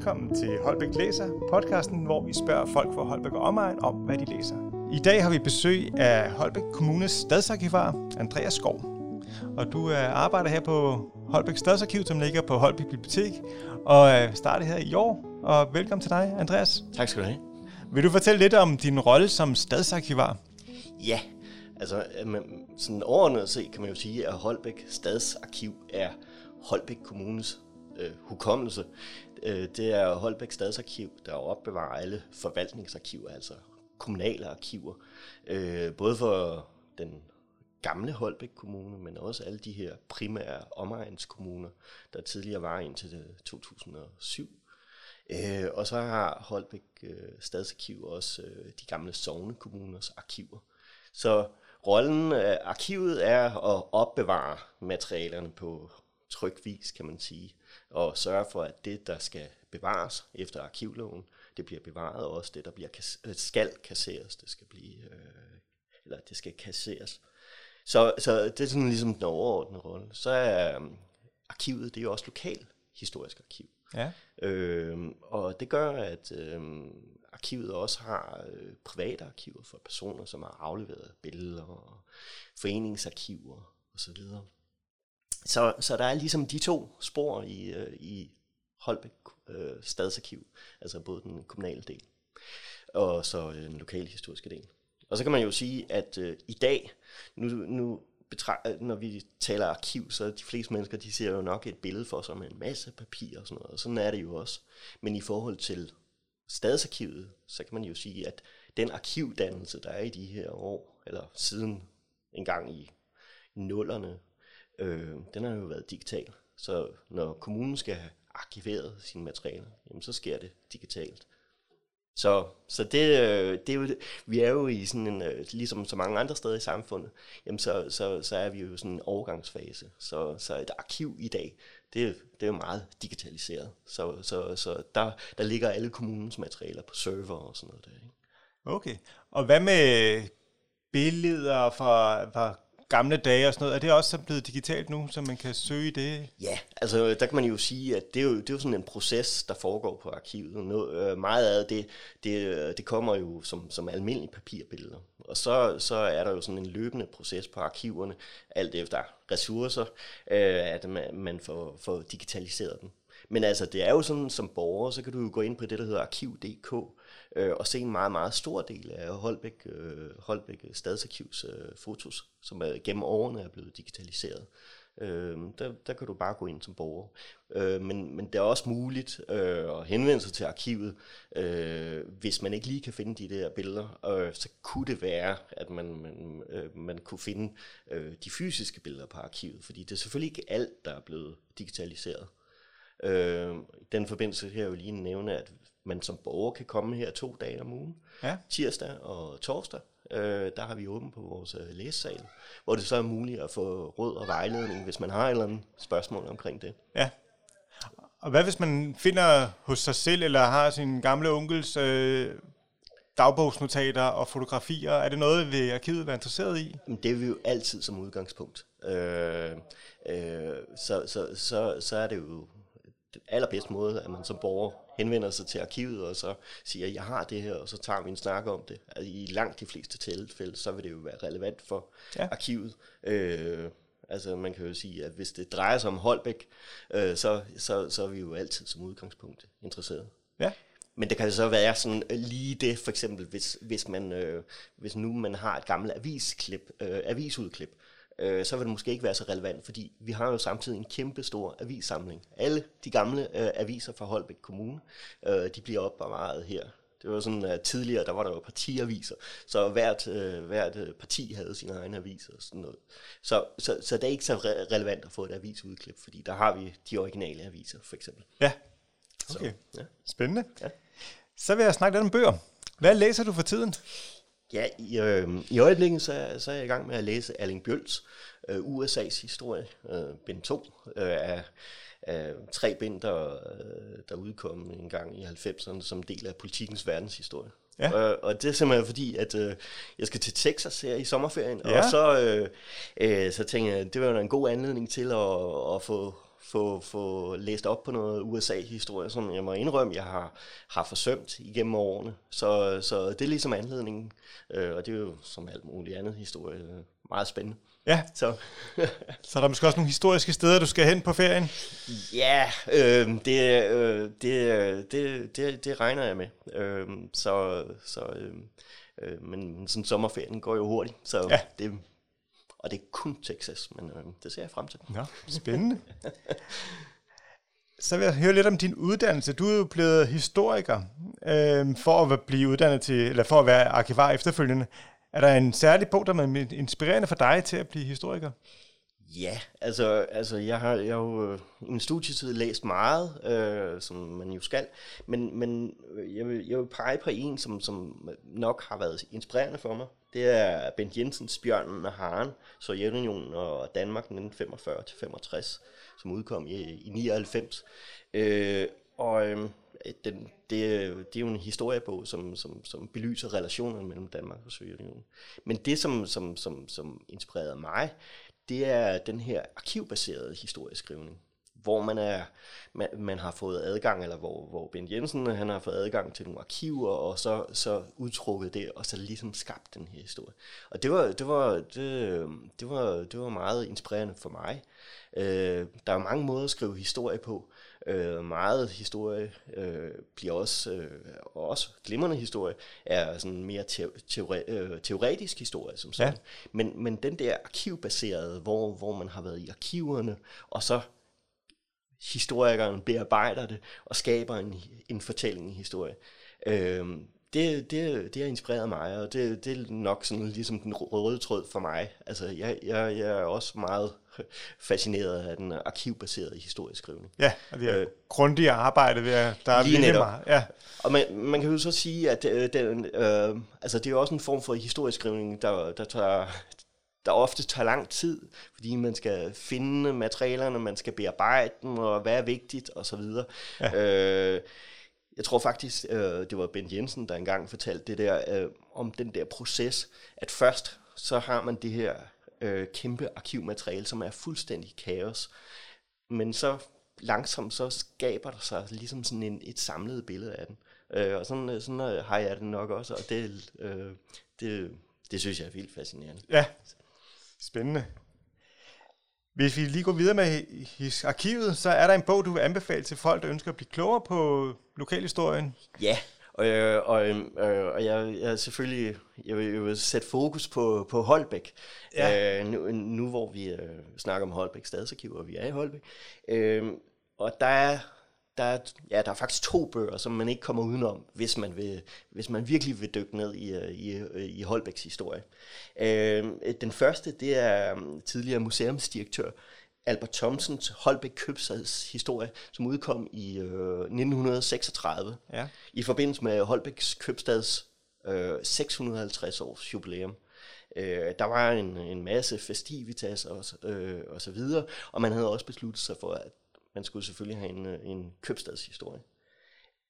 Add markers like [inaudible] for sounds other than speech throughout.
velkommen til Holbæk Læser, podcasten, hvor vi spørger folk fra Holbæk og omegn om, hvad de læser. I dag har vi besøg af Holbæk Kommunes stadsarkivar, Andreas Skov. Og du øh, arbejder her på Holbæk Stadsarkiv, som ligger på Holbæk Bibliotek, og øh, starter her i år. Og velkommen til dig, Andreas. Tak skal du have. Vil du fortælle lidt om din rolle som stadsarkivar? Ja, altså sådan overordnet set kan man jo sige, at Holbæk Stadsarkiv er Holbæk Kommunes øh, hukommelse. Øh, det er Holbæk Stadsarkiv, der opbevarer alle forvaltningsarkiver, altså kommunale arkiver. Øh, både for den gamle Holbæk Kommune, men også alle de her primære omegnskommuner, der tidligere var indtil 2007. Øh, og så har Holbæk øh, Stadsarkiv også øh, de gamle Sognekommuners arkiver. Så rollen af arkivet er at opbevare materialerne på trykvis, kan man sige, og sørge for, at det, der skal bevares efter arkivloven, det bliver bevaret, og også det, der bliver kas- skal kasseres, det skal blive, øh, eller det skal kasseres. Så, så det er sådan ligesom den overordnede rolle. Så er um, arkivet, det er jo også lokal historisk arkiv. Ja. Øhm, og det gør, at øhm, arkivet også har øh, private arkiver for personer, som har afleveret billeder og foreningsarkiver osv. Så, så så der er ligesom de to spor i, øh, i Holbæk øh, Stadsarkiv, altså både den kommunale del og så øh, den lokale historiske del. Og så kan man jo sige, at øh, i dag, nu, nu betrag- øh, når vi taler arkiv, så de fleste mennesker, de ser jo nok et billede for sig med en masse papir og sådan noget, og sådan er det jo også. Men i forhold til stadsarkivet, så kan man jo sige, at den arkivdannelse, der er i de her år, eller siden en gang i nullerne, øh, den har jo været digital. Så når kommunen skal have arkiveret sine materialer, jamen så sker det digitalt. Så, så det, øh, det er jo, vi er jo i sådan en, øh, ligesom så mange andre steder i samfundet, jamen så, så, så er vi jo i sådan en overgangsfase. Så, så et arkiv i dag, det, det er jo meget digitaliseret. Så, så, så der, der ligger alle kommunens materialer på server og sådan noget der. Ikke? Okay. Og hvad med billeder fra, fra gamle dage og sådan noget, er det også blevet digitalt nu, så man kan søge det? Ja, altså der kan man jo sige, at det er jo, det er jo sådan en proces, der foregår på arkivet. Nå, øh, meget af det, det, øh, det kommer jo som, som almindelige papirbilleder. Og så, så er der jo sådan en løbende proces på arkiverne, alt efter ressourcer, øh, at man, man får, får digitaliseret dem. Men altså, det er jo sådan, som borger, så kan du jo gå ind på det, der hedder arkiv.dk, øh, og se en meget, meget stor del af Holbæk, øh, Holbæk Stadsarkivs øh, fotos, som er, gennem årene er blevet digitaliseret. Øh, der, der kan du bare gå ind som borger. Øh, men, men det er også muligt øh, at henvende sig til arkivet, øh, hvis man ikke lige kan finde de der billeder. Øh, så kunne det være, at man, man, øh, man kunne finde øh, de fysiske billeder på arkivet, fordi det er selvfølgelig ikke alt, der er blevet digitaliseret. Øh, I den forbindelse kan jeg jo lige nævne, at man som borger kan komme her to dage om ugen. Ja. Tirsdag og torsdag. Øh, der har vi åbent på vores øh, læsesal, hvor det så er muligt at få råd og vejledning, hvis man har et eller andet spørgsmål omkring det. Ja. Og hvad hvis man finder hos sig selv, eller har sin gamle onkels øh, dagbogsnotater og fotografier? Er det noget, vil arkivet være interesseret i? Det er vi jo altid som udgangspunkt. Øh, øh, så, så, så, så er det jo den allerbedste måde, at man som borger henvender sig til arkivet og så siger, jeg har det her, og så tager vi en snak om det. Altså, I langt de fleste tilfælde, så vil det jo være relevant for ja. arkivet. Øh, altså man kan jo sige, at hvis det drejer sig om Holbæk, øh, så, så, så er vi jo altid som udgangspunkt interesseret. Ja. Men det kan så være sådan øh, lige det, for eksempel, hvis, hvis, man, øh, hvis nu man har et gammelt avisklip, øh, avisudklip, øh, så vil det måske ikke være så relevant, fordi vi har jo samtidig en kæmpe stor avissamling. Alle de gamle øh, aviser fra Holbæk Kommune, øh, de bliver opbevaret her. Det var sådan, at tidligere, der var der jo partiaviser, så hvert, øh, hvert øh, parti havde sine egne aviser og sådan noget. Så, så, så det er ikke så re- relevant at få et avisudklip, fordi der har vi de originale aviser, for eksempel. Ja, okay. Så, ja. Spændende. Ja. Så vil jeg snakke lidt om bøger. Hvad læser du for tiden? Ja, i, øh, i øjeblikket så, så er jeg i gang med at læse Erling Bjøls øh, USA's historie, øh, bind 2, øh, af, af tre bind, der, øh, der udkom en gang i 90'erne som del af politikens verdenshistorie. Ja. Og, og det er simpelthen fordi, at øh, jeg skal til Texas her i sommerferien, ja. og så, øh, øh, så tænker jeg, det var en god anledning til at, at få få, få læst op på noget USA-historie, som jeg må indrømme, jeg har, har forsømt igennem årene. Så, så det er ligesom anledningen, øh, og det er jo som alt muligt andet historie meget spændende. Ja, Så [laughs] så er der måske også nogle historiske steder, du skal hen på ferien. ja, øh, det, øh, det, det, det, det regner jeg med. Øh, så, så, øh, øh, men sådan sommerferien går jo hurtigt, så Ja. det, og det er kun Texas, men øh, det ser jeg frem til. Nå, spændende. Så vil jeg høre lidt om din uddannelse. Du er jo blevet historiker øh, for at blive uddannet til, eller for at være arkivar efterfølgende. Er der en særlig bog, der er inspirerende for dig til at blive historiker? Ja, altså, altså jeg har jeg har jo øh, i min studietid læst meget, øh, som man jo skal, men, men øh, jeg, vil, jeg vil pege på en, som, som nok har været inspirerende for mig. Det er Bent Jensens Bjørnen og Haren, Sovjetunionen og Danmark 1945-65, som udkom i, i 99. Øh, og øh, den, det, det er jo en historiebog, som, som, som belyser relationerne mellem Danmark og Sovjetunionen. Men det, som, som, som, som inspirerede mig, det er den her arkivbaserede historieskrivning, hvor man er man, man har fået adgang, eller hvor, hvor Ben Jensen øh, han har fået adgang til nogle arkiver, og så, så udtrukket det, og så ligesom skabt den her historie. Og det var, det var, det, øhm, det var, det var meget inspirerende for mig. Øh, der er mange måder at skrive historie på. Øh, meget historie øh, bliver også, øh, og også glimrende historie, er sådan mere teo- teore- øh, teoretisk historie som sådan. Ja. Men, men den der arkivbaserede, hvor, hvor man har været i arkiverne, og så historikeren bearbejder det og skaber en, en fortælling i historie. Øhm, det, det, det har inspireret mig, og det, det er nok sådan ligesom den røde tråd for mig. Altså, jeg, jeg, jeg er også meget [laughs] fascineret af den arkivbaserede historieskrivning. Ja, og det er Øh, grundige arbejde, ved at der er lige netop. meget. Ja, Og man, man kan jo så sige, at øh, den, øh, altså, det er jo også en form for historieskrivning, der, der, tager, der ofte tager lang tid, fordi man skal finde materialerne, man skal bearbejde dem, og hvad er vigtigt, og så videre. Ja. Øh, jeg tror faktisk, øh, det var Bent Jensen, der engang fortalte det der, øh, om den der proces, at først så har man det her øh, kæmpe arkivmateriale, som er fuldstændig kaos, men så langsomt så skaber der sig ligesom sådan en, et samlet billede af den. Øh, og sådan, øh, sådan øh, har jeg det nok også, og det, øh, det, det synes jeg er vildt fascinerende. ja. Spændende. Hvis vi lige går videre med his- arkivet, så er der en bog, du vil anbefale til folk, der ønsker at blive klogere på lokalhistorien. Ja, og, øh, og, øh, og jeg, jeg selvfølgelig jeg vil, jeg vil sætte fokus på, på Holbæk. Ja. Øh, nu, nu hvor vi øh, snakker om Holbæk Stadsarkiv, og vi er i Holbæk. Øh, og der er, der, er, ja, der er faktisk to bøger, som man ikke kommer udenom, hvis man, vil, hvis man virkelig vil dykke ned i, øh, i, øh, i Holbæks historie. Øh, den første, det er øh, tidligere museumsdirektør Albert Thomsens Holbæk Købstads historie, som udkom i øh, 1936 Ja. i forbindelse med Holbæks Købstads øh, 650 års jubilæum. Øh, der var en, en masse festivitas og, øh, og så videre, og man havde også besluttet sig for, at man skulle selvfølgelig have en, øh, en købstadshistorie.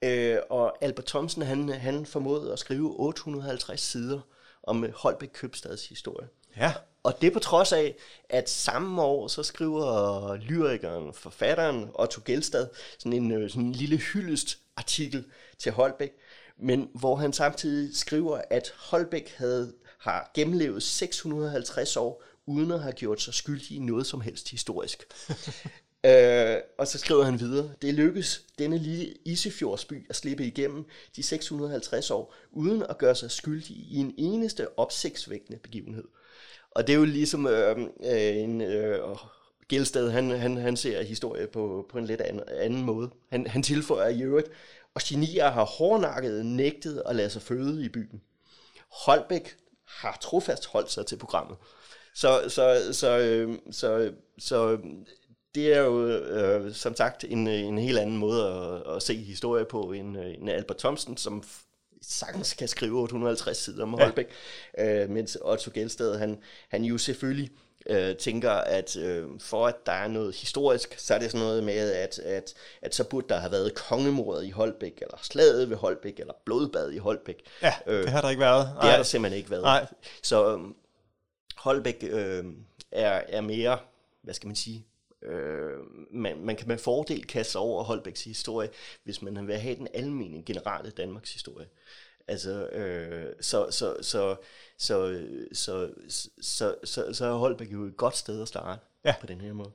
Øh, og Albert Thomsen, han, han formåede at skrive 850 sider om øh, Holbæk Købstads historie. Ja. Og det på trods af, at samme år, så skriver lyrikeren, forfatteren Otto Gelstad sådan en, øh, sådan en lille hyldest artikel til Holbæk, men hvor han samtidig skriver, at Holbæk havde, har gennemlevet 650 år, uden at have gjort sig skyldig i noget som helst historisk. [laughs] Øh, og så skriver han videre, det lykkes denne lille Isefjordsby at slippe igennem de 650 år, uden at gøre sig skyldig i en eneste opsigtsvækkende begivenhed. Og det er jo ligesom øh, øh en... Øh, Gældsted, han, han, han ser historie på, på en lidt anden, anden måde. Han, han tilføjer i øvrigt, og genier har hårdnakket nægtet at lade sig føde i byen. Holbæk har trofast holdt sig til programmet. Så, så, så, øh, så, så det er jo øh, som sagt en, en helt anden måde at, at se historie på end, øh, end Albert Thomsen, som sagtens kan skrive 850 sider om Holbæk, ja. øh, mens Otto Gelsted, han, han jo selvfølgelig øh, tænker, at øh, for at der er noget historisk, så er det sådan noget med, at, at, at så burde der have været kongemordet i Holbæk, eller slaget ved Holbæk, eller blodbad i Holbæk. Ja, Øh, det har der ikke været. Det har der simpelthen ikke været. Nej. Så øhm, Holbæk øh, er, er mere, hvad skal man sige, øh, man, man kan med fordel kaste sig over Holbæks historie, hvis man vil have den almindelige generelle Danmarks historie. Altså, øh, så, så, så, så, så, så, så, så er Holbæk jo et godt sted at starte Ja. på den her måde.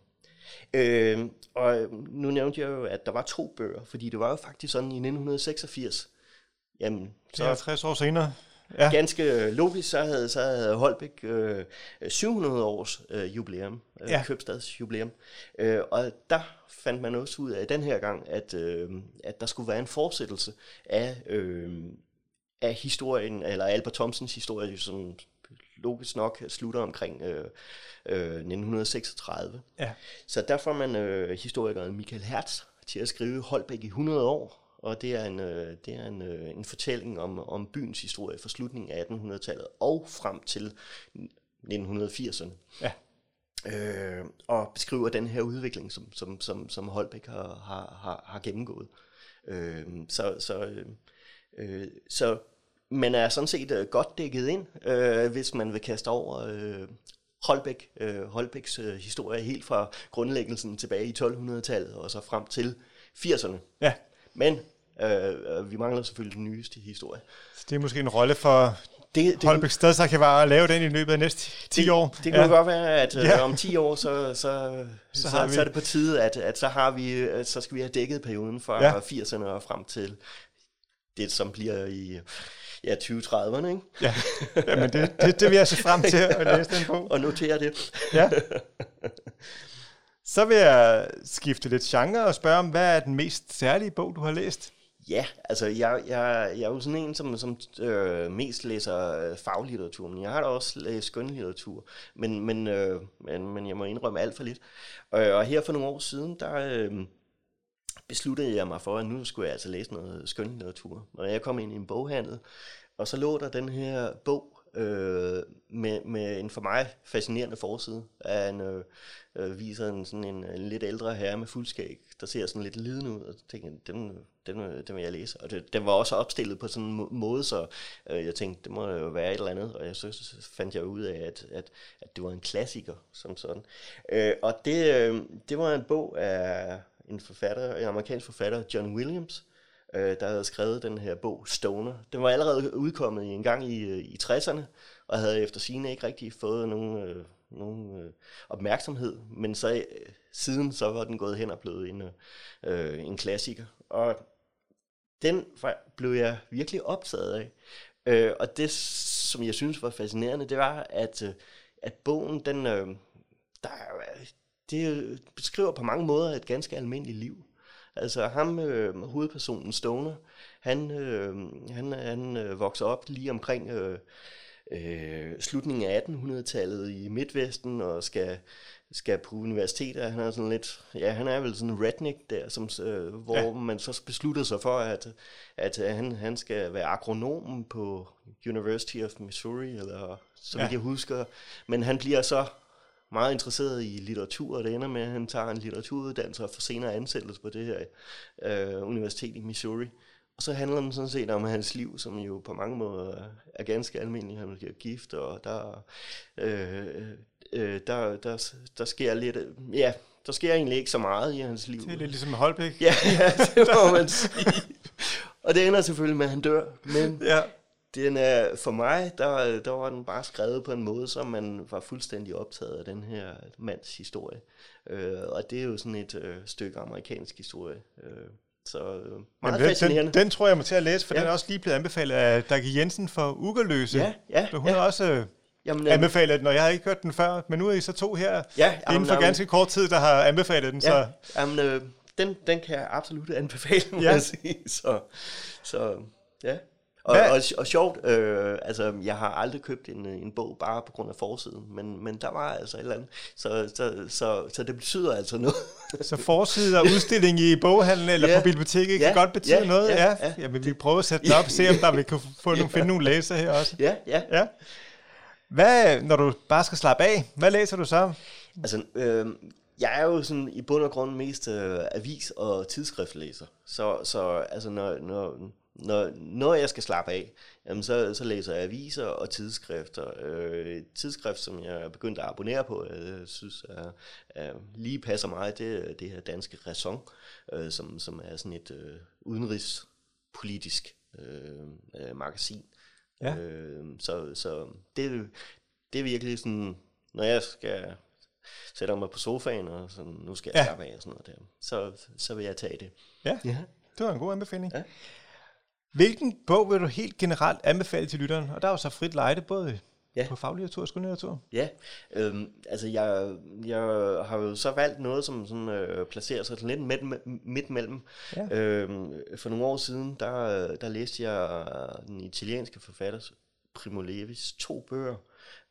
Øh, og nu nævnte jeg jo, at der var to bøger, fordi det var jo faktisk sådan i 1986, jamen, Så så 50 år senere. Ja. ganske logisk, så havde, så havde Holbæk øh, 700 års øh, jubilæum, øh, Ja. købstads jubilæum. Øh, og der fandt man også ud af den her gang, at, øh, at der skulle være en fortsættelse af, øh, af historien, eller Albert Thomsens historie, som logisk nok slutter omkring øh, øh, 1936. Ja. Så der får man øh, historikeren Michael Hertz til at skrive Holbæk i 100 år, og det er en, øh, det er en, øh, en fortælling om, om byens historie fra slutningen af 1800-tallet og frem til 1980'erne. Ja. Øh, og beskriver den her udvikling, som, som, som, som Holbæk har, har, har, har gennemgået. Øh, så, så, øh, øh, så man er sådan set øh, godt dækket ind, øh, hvis man vil kaste over øh, Holbæk, øh, Holbæks øh, historie helt fra grundlæggelsen tilbage i 1200-tallet og så frem til 80'erne. ja. Men øh, øh, vi mangler selvfølgelig den nyeste historie. Så det er måske en rolle for Det, det, Holbæk Stadsarkivar at lave den i løbet af næste 10 det, år. Det kunne ja. godt være, at øh, Ja. om 10 år, så, så, [laughs] så, så, så, så er det på tide, at, at så, har vi, øh, så skal vi have dækket perioden fra ja. 80'erne og frem til det, som bliver i ja, 2030'erne. Ikke? Ja. Jamen, det, det, det vil jeg se frem til at [laughs] læse den på. Og notere det. Ja. [laughs] Så vil jeg skifte lidt genre og spørge om, hvad er den mest særlige bog, du har læst? Ja, altså jeg, jeg, jeg er jo sådan en, som, som øh, mest læser øh, faglitteratur, men jeg har da også læst skønlitteratur, men, men, øh, men, men jeg må indrømme alt for lidt. Og, og her for nogle år siden, der øh, besluttede jeg mig for, at nu skulle jeg altså læse noget skønlitteratur. Og jeg kom ind i en boghandel, og så lå der den her bog øh, med, med en for mig fascinerende forside af en, øh, øh viser en, sådan en, en lidt ældre herre med fuldskæg, der ser sådan lidt lidende ud, og tænker, tænkte den, den, øh, den vil jeg læse. Og det, den var også opstillet på sådan en måde, så øh, jeg tænkte, det må jo være et eller andet, og jeg, så, så fandt jeg ud af, at, at, at det var en klassiker som sådan. Øh, og det, øh, det var en bog af en forfatter, en amerikansk forfatter, John Williams, øh, der havde skrevet den her bog, Stoner. Den var allerede udkommet en gang i, i øh, 60'erne, og havde efter sine ikke rigtig fået nogen, øh, nogen øh, opmærksomhed, men så øh, siden så var den gået hen og blevet en, øh, en klassiker. Og den blev jeg virkelig optaget af. Øh, og det, som jeg synes var fascinerende, det var, at, øh, at bogen, den, øh, der, det beskriver på mange måder et ganske almindeligt liv. Altså ham, øh, hovedpersonen Stoner, han, øh, han, han øh, vokser op lige omkring øh, øh, slutningen af 1800-tallet i Midtvesten og skal, skal på universitetet. Han er sådan lidt, ja, han er vel sådan en redneck der, som, øh, hvor Ja. man så beslutter sig for, at, at øh, han, han skal være agronom på University of Missouri, eller så vidt Ja. jeg husker. Men han bliver så meget interesseret i litteratur, og det ender med, at han tager en litteraturuddannelse og får senere ansættelse på det her øh, universitet i Missouri. Og så handler den sådan set om hans liv, som jo på mange måder er- ganske almindelig. Han bliver gift, og der, øh, øh, der, der, der sker lidt... Ja, der sker egentlig ikke så meget i hans liv. Det er lidt ligesom Holbæk. Ja, ja, det må man sige. Og det ender selvfølgelig med, at han dør. Men ja. Den er, for mig, der, der var den bare skrevet på en måde, så man var fuldstændig optaget af den her mands historie. Øh, og det er jo sådan et øh, stykke amerikansk historie. Øh, så øh, meget Jamen, den, fascinerende. den, den tror jeg må til at læse, for ja. Den er også lige blevet anbefalet af Dagi Jensen for Ugerløse. Ja, ja, Så hun ja. har også øh, Jamen, øh, anbefalet den, og jeg har ikke hørt den før, men nu er I så to her ja, inden jamen, for jamen, ganske kort tid, der har anbefalet den. Så Ja, jamen, øh, den, den kan jeg absolut anbefale, må ja. jeg sige. [laughs] Så, så ja. Og, og, og sjovt, øh, altså jeg har aldrig købt en, en bog bare på grund af forsiden, men, men der var altså et eller andet, så, så, så, så det betyder altså noget. [laughs] Så forside og udstilling i boghandlen eller Ja. på biblioteket kan Ja. godt betyde Ja. noget. Ja, Ja. ja. Ja. Jamen, vi prøver at sætte den op og se, om der vi kan få [laughs] nogle, finde nogle læser her også. ja, ja. Ja. Hvad, når du bare skal slappe af, hvad læser du så? Altså, øh, jeg er jo sådan i bund og grund mest øh, avis- og tidsskriftlæser. Så, så altså, når, når, når, når jeg skal slappe af, jamen så, så læser jeg aviser og tidsskrifter. Øh, tidsskrift, som jeg er begyndt at abonnere på, jeg synes er, er, lige passer mig, det det her danske Raison, øh, som, som er sådan et øh, udenrigspolitisk øh, øh, magasin. Ja. Øh, så så det, det er virkelig sådan, når jeg skal sætte mig på sofaen, og sådan, nu skal jeg ja. slappe af og sådan noget der, så, så vil jeg tage det. Ja, ja. det var en god anbefaling. Ja. Hvilken bog vil du helt generelt anbefale til lytteren? Og der er jo så frit lejde, både ja. på faglitteratur og skønlitteratur. Ja, øhm, altså jeg, jeg har jo så valgt noget, som sådan, øh, placerer sig lidt midt, midt mellem. Ja. Øhm, for nogle år siden, der, der læste jeg den italienske forfatter Primo Levis to bøger.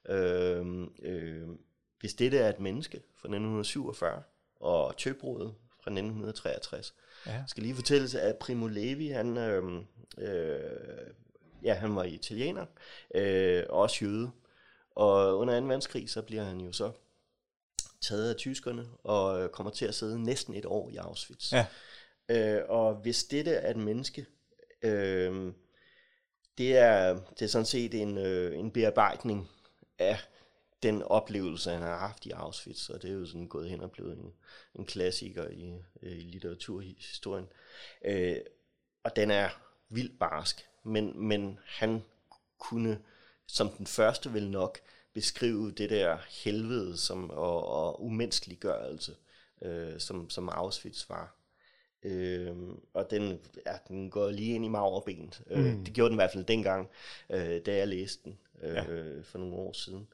Øhm, øh, Hvis dette er et menneske fra 1947, og Tøbrudet fra 1963. Ja. Jeg skal lige fortælle, at Primo Levi, han, øh, øh, ja, han var italiener, øh, og også jøde. Og under 2. verdenskrig, så bliver han jo så taget af tyskerne, og kommer til at sidde næsten et år i Auschwitz. Ja. Øh, og hvis dette er et menneske, øh, det, er, det er sådan set en, øh, en bearbejdning af den oplevelse, han har haft i Auschwitz, og det er jo sådan gået hen og blevet en, en klassiker i, i litteraturhistorien. Øh, og den er vildt barsk, men, men han kunne som den første vel nok beskrive det der helvede som, og, og umenneskeliggørelse, øh, som, som Auschwitz var. Øh, og den, ja, den går lige ind i maverbenet. Øh, mm. Øh, det gjorde den i hvert fald dengang, øh, da jeg læste den øh, ja. for nogle år siden.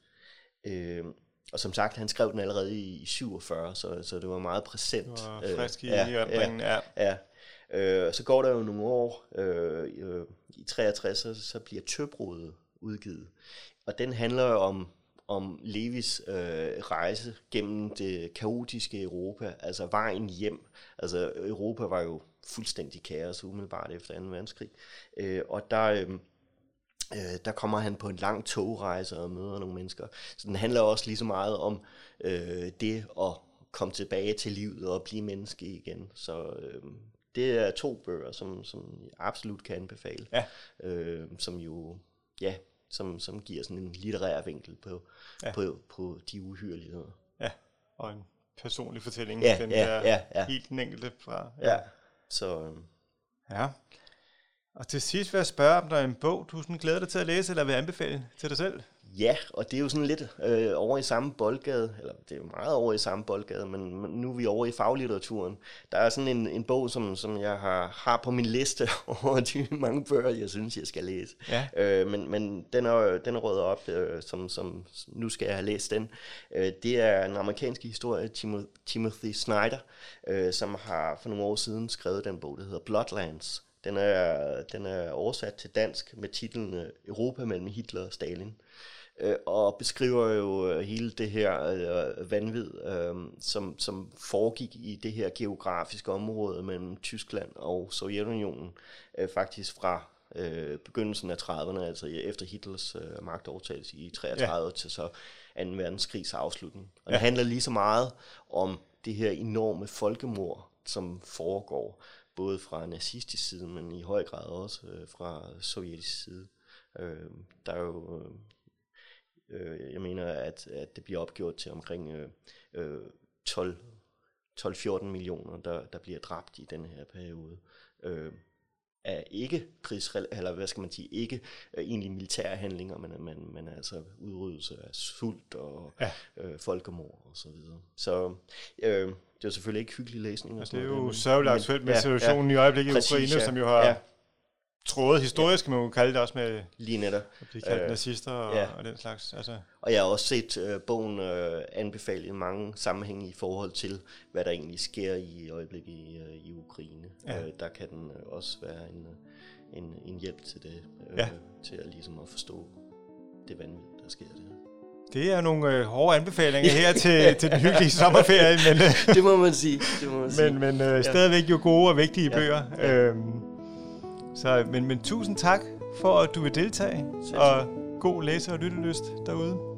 Øh, og som sagt, han skrev den allerede i 47, så, så det var meget præsent. Det var frisk i øh, ja, ja, ja. ja. Øh, så går der jo nogle år, øh, øh, i 63, så, så bliver Tøbrudet udgivet. Og den handler om, om Levis øh, rejse gennem det kaotiske Europa, altså vejen hjem. Altså Europa var jo fuldstændig kaos umiddelbart efter 2. verdenskrig. Øh, og der... Øh, øh, der kommer han på en lang togrejse og møder nogle mennesker. Så den handler også lige så meget om øh, det at komme tilbage til livet og blive menneske igen. Så øh, det er to bøger, som, som jeg absolut kan anbefale. Ja. Øh, som jo, ja, som, som giver sådan en litterær vinkel på, ja. på, på de uhyreligheder. Ja, og en personlig fortælling, ja, den ja, der ja, ja. helt den enkelte fra. Ja, ja så... Øh, ja. Og til sidst vil jeg spørge, om der er en bog, du sådan glæder dig til at læse, eller vil anbefale til dig selv? Ja, og det er jo sådan lidt øh, over i samme boldgade, eller det er jo meget over i samme boldgade, men nu er vi over i faglitteraturen. Der er sådan en, en bog, som, som jeg har, har på min liste [laughs] over de mange bøger, jeg synes, jeg skal læse. Ja. Øh, men men den, er, den er røget op, øh, som, som nu skal jeg have læst den. Øh, det er en amerikansk historie, Timothy Snyder, øh, som har for nogle år siden skrevet den bog, der hedder Bloodlands den er, den er oversat til dansk med titlen øh, Europa mellem Hitler og Stalin. Øh, og beskriver jo øh, hele det her øh, vanvid, øh, som, som foregik i det her geografiske område mellem Tyskland og Sovjetunionen, øh, faktisk fra øh, begyndelsen af 30'erne, altså efter Hitlers øh, magtovertagelse i 33 ja. til så 2. verdenskrigs afslutning. Og ja. det handler lige så meget om det her enorme folkemord, som foregår både fra nazistisk side, men i høj grad også øh, fra sovjetisk side. Øh, der er jo, øh, øh jeg mener, at, at det bliver opgjort til omkring øh, øh 12 12-14 millioner, der, der bliver dræbt i den her periode. Øh, af ikke krigs, eller hvad skal man sige, ikke uh, egentlig militære handlinger, men, men, men altså udryddelse af sult og ja. øh, folkemord og så videre. Så øh, det er selvfølgelig ikke hyggelig læsning. Og ja, det er jo sørgeligt aktuelt med ja, situationen ja, i øjeblikket i Ukraine, ja, som jo har ja. Trådet historisk, ja. man jo kalde det også med Lige netop. at blive kaldt øh, nazister og, ja. og den slags. Altså. Og jeg har også set uh, bogen uh, anbefalet i mange sammenhænge i forhold til, hvad der egentlig sker i øjeblikket i, uh, i Ukraine. Ja. Uh, der kan den uh, også være en, en, en hjælp til det, uh, ja. til at, ligesom at forstå det vanvid, der sker der. Det er nogle øh, hårde anbefalinger [laughs] her til, til den hyggelige sommerferie. Men, øh, [laughs] det må man sige. Det må man sige. Men, men øh, stadigvæk jo gode og vigtige ja. bøger. Ja. Øhm, så, men, men tusind tak for, at du vil deltage. Selv. Og god læse- og lyttelyst derude.